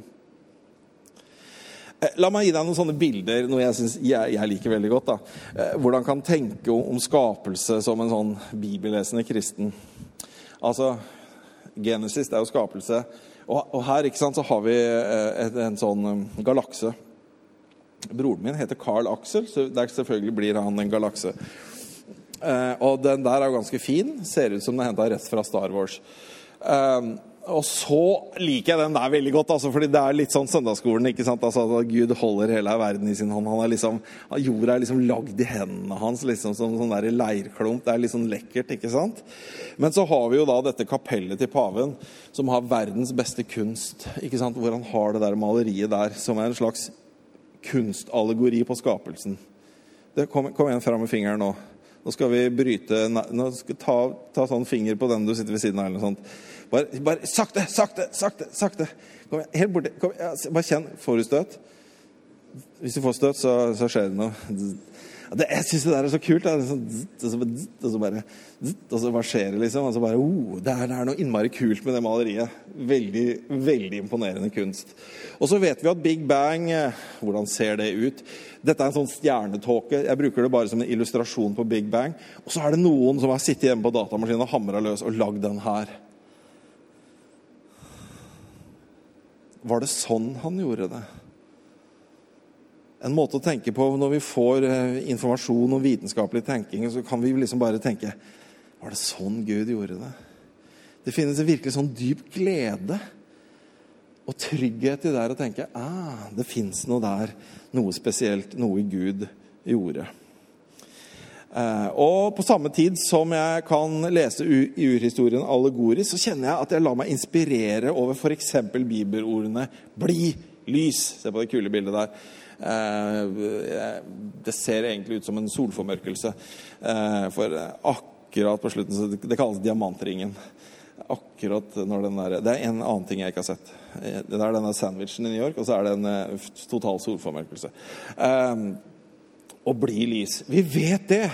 Eh, la meg gi deg noen sånne bilder, noe jeg synes, jeg, jeg, liker veldig godt. da. Hvordan kan tenke om, skapelse som en sånn bibellesende kristen. Altså, Genesis det er jo skapelse. Og, og her sant, så har vi et, en sånn galakse. Broren min heter Carl Axel, så der selvfølgelig blir han en galakse. Eh, og den der er jo ganske fin. Ser ut som den er henta rett fra Star Wars. Eh, og så liker jeg den der veldig godt, altså, fordi det er litt sånn søndagsskolen. ikke sant? Altså, at Gud holder hele verden i sin hånd. Han er liksom, jorda er liksom lagd i hendene hans liksom som sånn der leirklump. Det er litt sånn lekkert, ikke sant? Men så har vi jo da dette kapellet til paven, som har verdens beste kunst. ikke sant? Hvor han har det der maleriet der, som er en slags kunstallegori på skapelsen. Det, kom, kom igjen fram med fingeren nå. Nå skal vi bryte Nå skal ta, ta sånn finger på den du sitter ved siden av. eller noe sånt. Bare, bare sakte, sakte, sakte. sakte. Kom igjen, helt borti. Kom, ja, bare kjenn. Får du støt? Hvis du får støt, så, så skjer det noe. Det, jeg syns det der er så kult. Det er sånn, og, så, og, så bare, og så det, liksom. Og så bare, oh, det, er, det er noe innmari kult med det maleriet. Veldig, veldig imponerende kunst. Og så vet vi at Big Bang eh, Hvordan ser det ut? Dette er en sånn stjernetåke. Jeg bruker det bare som en illustrasjon på Big Bang. Og så er det noen som har sittet hjemme på datamaskinen og hamra løs og lagd den her. Var det sånn han gjorde det? En måte å tenke på når vi får eh, informasjon om vitenskapelig tenking, så kan vi liksom bare tenke Var det sånn Gud gjorde det? Det finnes en virkelig sånn dyp glede og trygghet i det å tenke ah, det fins noe der, noe spesielt, noe Gud gjorde. Eh, og på samme tid som jeg kan lese i urhistorien allegorisk, så kjenner jeg at jeg lar meg inspirere over f.eks. bibelordene 'bli lys'. Se på det kule bildet der. Eh, det ser egentlig ut som en solformørkelse. Eh, for akkurat på slutten så Det kalles diamantringen. Akkurat når den der, Det er en annen ting jeg ikke har sett. Det er denne sandwichen i New York, og så er det en total solformørkelse og bli lys. Vi vet det.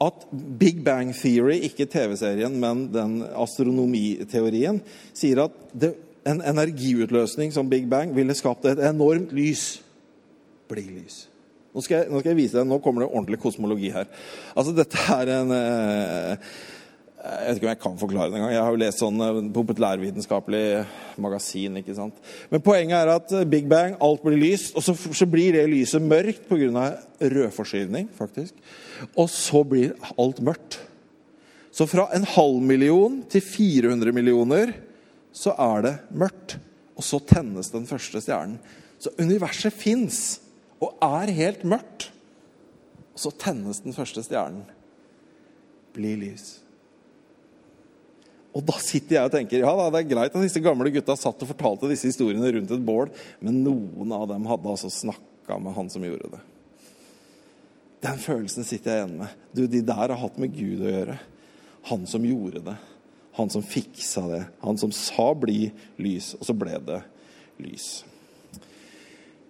At Big Bang Theory, ikke TV-serien, men den astronomiteorien, sier at det, en energiutløsning som Big Bang ville skapt et enormt lys. Bli lys. Nå skal, jeg, nå skal jeg vise deg, nå kommer det ordentlig kosmologi her. Altså, Dette er en eh, jeg vet ikke om jeg kan forklare det engang. Jeg har jo lest sånn eh, populærvitenskapelig magasin. ikke sant? Men poenget er at eh, Big Bang, alt blir lyst, og så, så blir det lyset mørkt pga. rødforskyvning, faktisk. Og så blir alt mørkt. Så fra en halv million til 400 millioner så er det mørkt. Og så tennes den første stjernen. Så universet fins og er helt mørkt. Og så tennes den første stjernen. Blir lys. Og da sitter jeg og tenker ja da, det er greit at disse gamle gutta satt og fortalte disse historiene rundt et bål, men noen av dem hadde altså snakka med han som gjorde det. Den følelsen sitter jeg igjen med. Du, De der har hatt med Gud å gjøre. Han som gjorde det. Han som fiksa det. Han som sa 'bli lys', og så ble det lys.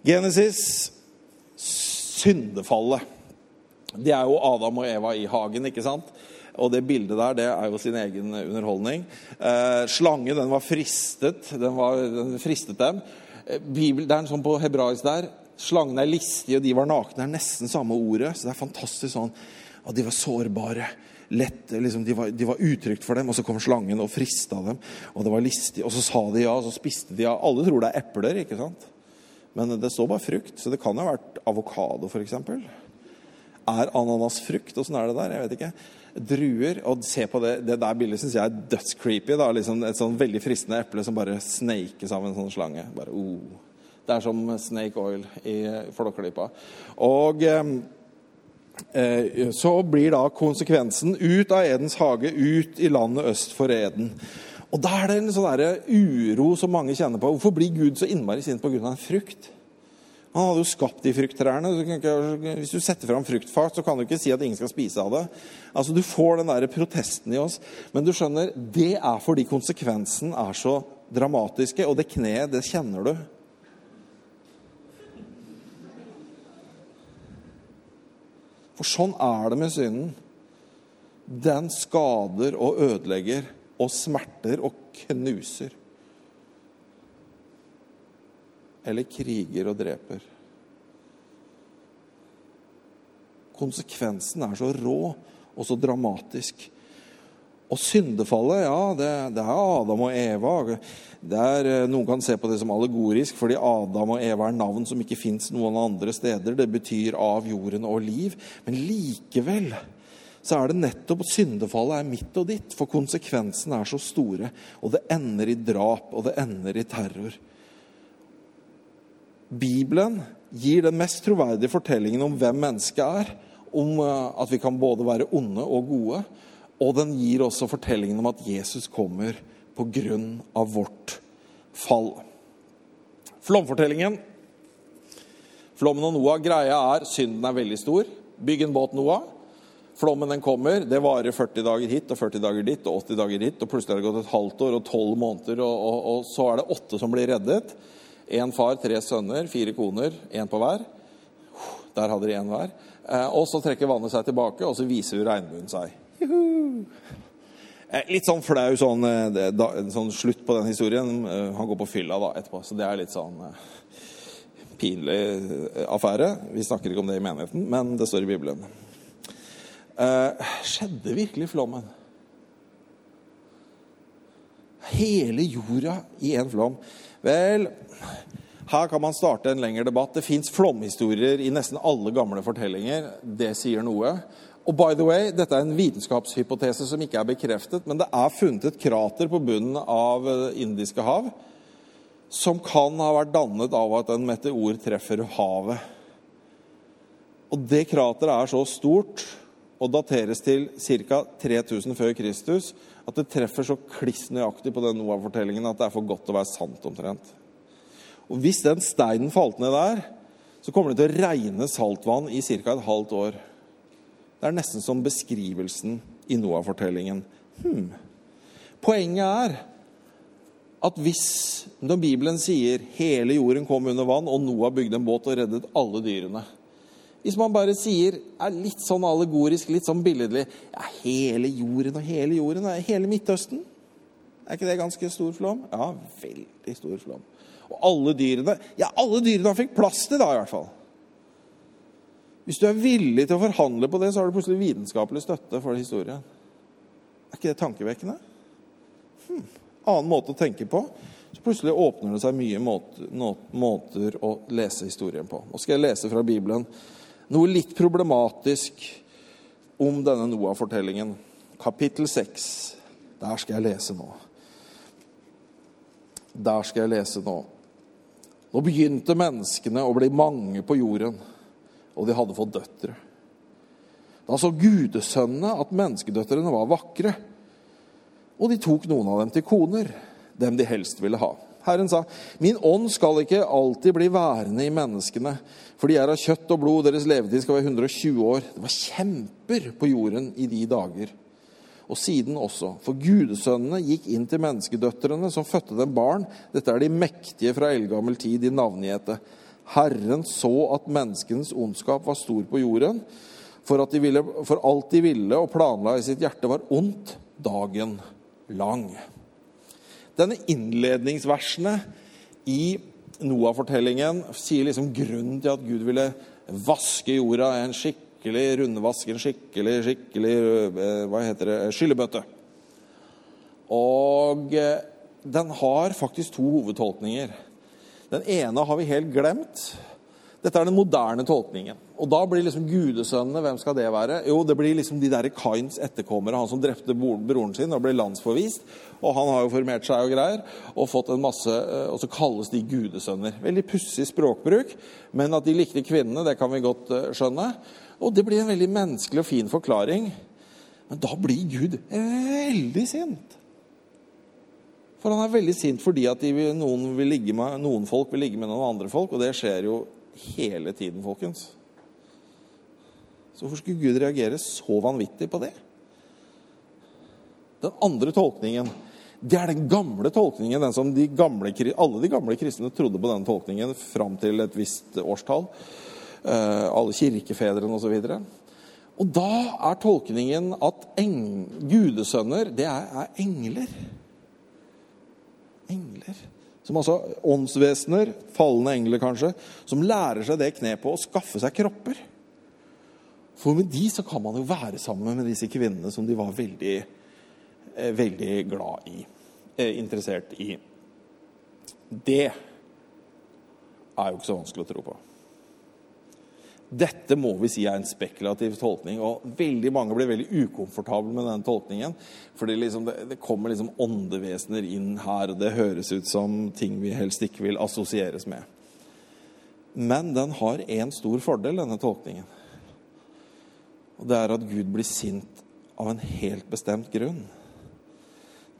Genesis, syndefallet. Det er jo Adam og Eva i hagen, ikke sant? Og det bildet der det er jo sin egen underholdning. Eh, slangen den var fristet. Den, var, den fristet dem. Eh, Bibel, det er en sånn på hebraisk der. Slangene er listige, og de var nakne. Det er nesten samme ordet. Så det er fantastisk sånn at de var sårbare. Lett, liksom, de, var, de var utrygt for dem, og så kom slangen og frista dem. Og det var listig, og så sa de ja, og så spiste de ja. Alle tror det er epler, ikke sant? Men det står bare frukt, så det kan jo ha vært avokado, f.eks. Er ananas frukt? Åssen er det der? Jeg vet ikke druer. Og se på det, det der bildet syns jeg er dødscreepy. Liksom et sånn veldig fristende eple som bare snakes av en sånn slange. Bare, oh. Det er som snake oil i Flåklypa. Og eh, eh, så blir da konsekvensen ut av Edens hage, ut i landet øst for Eden. Og da er det en sånn uro som mange kjenner på. Hvorfor blir Gud så innmari sint pga. en frukt? Han hadde jo skapt de frukttrærne. Hvis du setter fram fruktfat, så kan du ikke si at ingen skal spise av det. Altså, Du får den der protesten i oss. Men du skjønner, det er fordi konsekvensen er så dramatiske, og det kneet, det kjenner du. For sånn er det med synden. Den skader og ødelegger og smerter og knuser eller kriger og dreper. Konsekvensen er så rå og så dramatisk. Og syndefallet, ja, det, det er Adam og Eva. Der, eh, noen kan se på det som allegorisk, fordi Adam og Eva er navn som ikke fins noen andre steder. Det betyr 'av jorden og liv'. Men likevel så er det nettopp syndefallet er mitt og ditt, for konsekvensene er så store. Og det ender i drap, og det ender i terror. Bibelen gir den mest troverdige fortellingen om hvem mennesket er, om eh, at vi kan både være onde og gode. Og den gir også fortellingen om at Jesus kommer på grunn av vårt fall. Flomfortellingen. Flommen og Noah, greia er synden er veldig stor. Bygg en båt, Noah. Flommen den kommer, det varer 40 dager hit og 40 dager dit og 80 dager hit. Og plutselig har det gått et halvt år og tolv måneder, og, og, og, så er det åtte som blir reddet. Én far, tre sønner, fire koner, én på hver. Der hadde de én hver. Eh, og så trekker vannet seg tilbake, og så viser regnbuen seg. Eh, litt sånn flau sånn, eh, sånn, slutt på den historien. Han går på fylla da etterpå, så det er litt sånn pinlig affære. Vi snakker ikke om det i menigheten, men det står i Bibelen. Eh, skjedde virkelig flommen? Hele jorda i en flom? Vel, her kan man starte en lengre debatt. Det fins flomhistorier i nesten alle gamle fortellinger. Det sier noe. Og by the way, Dette er en vitenskapshypotese som ikke er bekreftet, men det er funnet et krater på bunnen av Det indiske hav som kan ha vært dannet av at en meteor treffer havet. Og Det krateret er så stort og dateres til ca. 3000 før Kristus at det treffer så kliss nøyaktig på den Noah-fortellingen at det er for godt til å være sant omtrent. Og Hvis den steinen falt ned der, så kommer det til å regne saltvann i ca. et halvt år. Det er nesten som beskrivelsen i Noah-fortellingen. Hmm. Poenget er at hvis, når Bibelen sier 'hele jorden kom under vann', og Noah bygde en båt og reddet alle dyrene Hvis man bare sier, er litt sånn allegorisk, litt sånn billedlig ja, 'Hele jorden og hele jorden', er hele Midtøsten? Er ikke det ganske stor flom? Ja, veldig stor flom. Og alle dyrene Ja, alle dyrene han fikk plass til, da, i hvert fall. Hvis du er villig til å forhandle på det, så har du plutselig vitenskapelig støtte for historien. Er ikke det tankevekkende? Hmm. Annen måte å tenke på. Så plutselig åpner det seg mye måter, måter å lese historien på. Nå skal jeg lese fra Bibelen noe litt problematisk om denne Noah-fortellingen. Kapittel 6. Der skal jeg lese nå. Der skal jeg lese nå. Nå begynte menneskene å bli mange på jorden og de hadde fått døtre. Da så gudesønnene at menneskedøtrene var vakre, og de tok noen av dem til koner, dem de helst ville ha. Herren sa, 'Min ånd skal ikke alltid bli værende i menneskene,' 'for de er av kjøtt og blod, deres levetid skal være 120 år.' Det var kjemper på jorden i de dager. Og siden også, for gudesønnene gikk inn til menneskedøtrene, som fødte dem barn. Dette er de mektige fra eldgammel tid, de navngjete. Herren så at menneskenes ondskap var stor på jorden, for, ville, for alt de ville og planla i sitt hjerte, var ondt dagen lang. Denne innledningsversene i Noah-fortellingen sier liksom grunnen til at Gud ville vaske jorda en skikkelig rundvask, en skikkelig, skikkelig eh, hva heter det, skyllebøtte. Og eh, den har faktisk to hovedtolkninger. Den ene har vi helt glemt. Dette er den moderne tolkningen. Og da blir liksom gudesønnene Hvem skal det være? Jo, det blir liksom de der Kains etterkommere. Han som drepte broren sin og ble landsforvist. Og han har jo formert seg og greier. Og fått en masse, eh, og så kalles de gudesønner. Veldig pussig språkbruk. Men at de likte kvinnene, det kan vi godt eh, skjønne. Og det blir en veldig menneskelig og fin forklaring. Men da blir Gud veldig sint. For han er veldig sint fordi at vil, noen, med, noen, folk vil ligge med noen andre folk, og det skjer jo hele tiden, folkens. Så hvorfor skulle Gud reagere så vanvittig på det? Den andre tolkningen det er den gamle tolkningen, den som de gamle, alle de gamle kristne trodde på den tolkningen fram til et visst årstall. Uh, alle kirkefedrene osv. Og, så og da er tolkningen at gudesønner, det er, er engler engler. Som altså åndsvesener, falne engler kanskje, som lærer seg det knepet å skaffe seg kropper. For med de så kan man jo være sammen med disse kvinnene som de var veldig eh, veldig glad i, eh, interessert i. Det er jo ikke så vanskelig å tro på. Dette må vi si er en spekulativ tolkning, og veldig mange blir veldig ukomfortable med den tolkningen. For liksom det, det, kommer liksom åndevesener inn her, og det høres ut som ting vi helst ikke vil assosieres med. Men den har én stor fordel, denne tolkningen. Og det er at Gud blir sint av en helt bestemt grunn.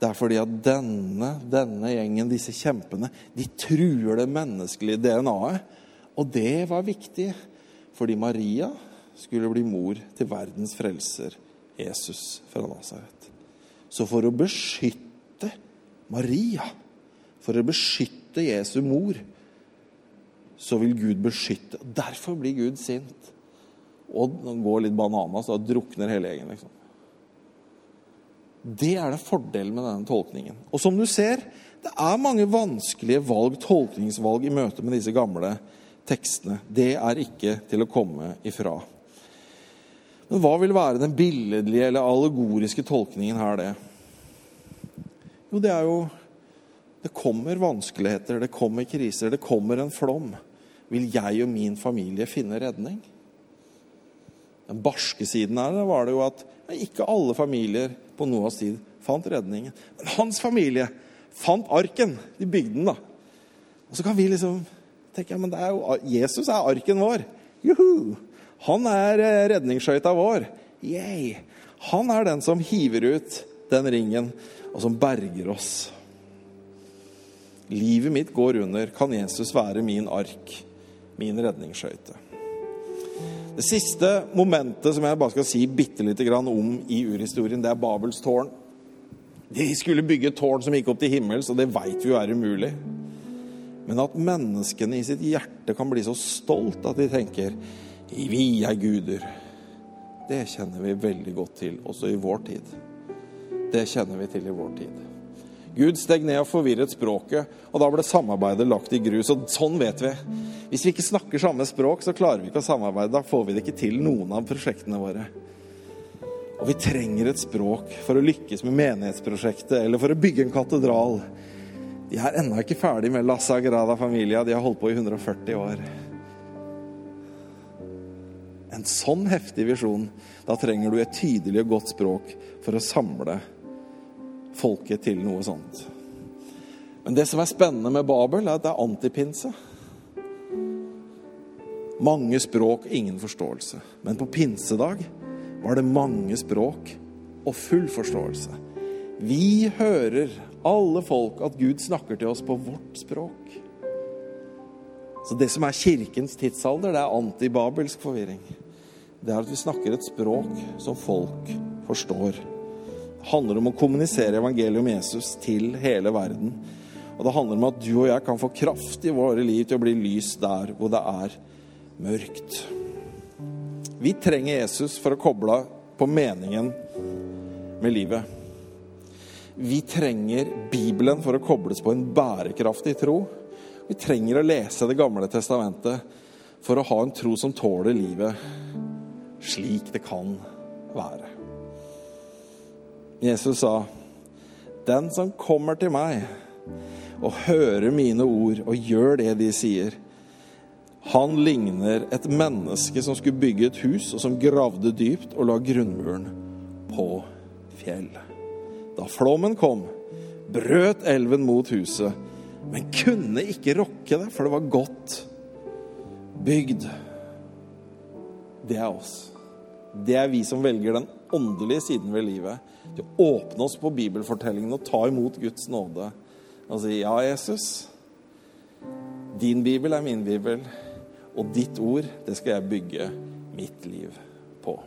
Det er fordi at denne, denne gjengen, disse kjempene, de truer det menneskelige DNA-et. Og det var viktig fordi Maria skulle bli mor til verdens frelser, Jesus fra Nasaret. Så for å beskytte Maria, for å beskytte Jesu mor, så vil Gud beskytte. Derfor blir Gud sint. Og går litt bananas og drukner hele gjengen. liksom. Det er det fordelen med denne tolkningen. Og som du ser, det er mange vanskelige valg, tolkningsvalg i møte med disse gamle tekstene. Det er ikke til å komme ifra. Men hva vil være den billedlige eller allegoriske tolkningen her, det? Jo, det er jo Det kommer vanskeligheter, det kommer kriser, det kommer en flom. Vil jeg og min familie finne redning? Den barske siden her var det jo at ikke alle familier på Noahs tid fant redningen. Men hans familie fant arken. De bygde den, da. Og så kan vi liksom tenker jeg, men er jo, Jesus er arken vår. Juhu! Han er eh, redningsskøyta vår. Yay! Han er den som hiver ut den ringen, og som berger oss. Livet mitt går under. Kan Jesus være min ark, min redningsskøyte? Det siste momentet som jeg bare skal si bitte lite grann om i urhistorien, det er Babels tårn. De skulle bygge tårn som gikk opp til himmels, og det veit vi jo er umulig. Men at menneskene i sitt hjerte kan bli så stolt at de tenker vi er guder. Det kjenner vi veldig godt til også i vår tid. Det kjenner vi til i vår tid. Gud steg ned og forvirret språket, og da ble samarbeidet lagt i grus. Og sånn vet vi. Hvis vi ikke snakker samme språk, så klarer vi ikke å samarbeide. Da får vi det ikke til, noen av prosjektene våre. Og vi trenger et språk for å lykkes med menighetsprosjektet eller for å bygge en katedral de er ennå ikke ferdig med La Sagrada Familia. De har holdt på i 140 år. En sånn heftig visjon, da trenger du et tydelig og godt språk for å samle folket til noe sånt. Men det som er spennende med Babel, er at det er antipinse. Mange språk, ingen forståelse. Men på pinsedag var det mange språk og full forståelse. Vi hører alle folk, at Gud snakker til oss på vårt språk. Så det som er kirkens tidsalder, det er antibabelsk forvirring. Det er at vi snakker et språk som folk forstår. Det handler om å kommunisere evangeliet om Jesus til hele verden. Og det handler om at du og jeg kan få kraft i våre liv til å bli lys der hvor det er mørkt. Vi trenger Jesus for å koble på meningen med livet. Vi trenger Bibelen for å kobles på en bærekraftig tro. Vi trenger å lese Det gamle testamentet for å ha en tro som tåler livet slik det kan være. Jesus sa, 'Den som kommer til meg og hører mine ord og gjør det de sier', han ligner et menneske som skulle bygge et hus, og som gravde dypt og la grunnmuren på fjell. Da flommen kom, brøt elven mot huset, men kunne ikke rokke det, for det var godt bygd. Det er oss. Det er vi som velger den åndelige siden ved livet. Til å åpne oss på bibelfortellingen og ta imot Guds nåde. Og si ja, Jesus. Din bibel er min bibel, og ditt ord, det skal jeg bygge mitt liv på.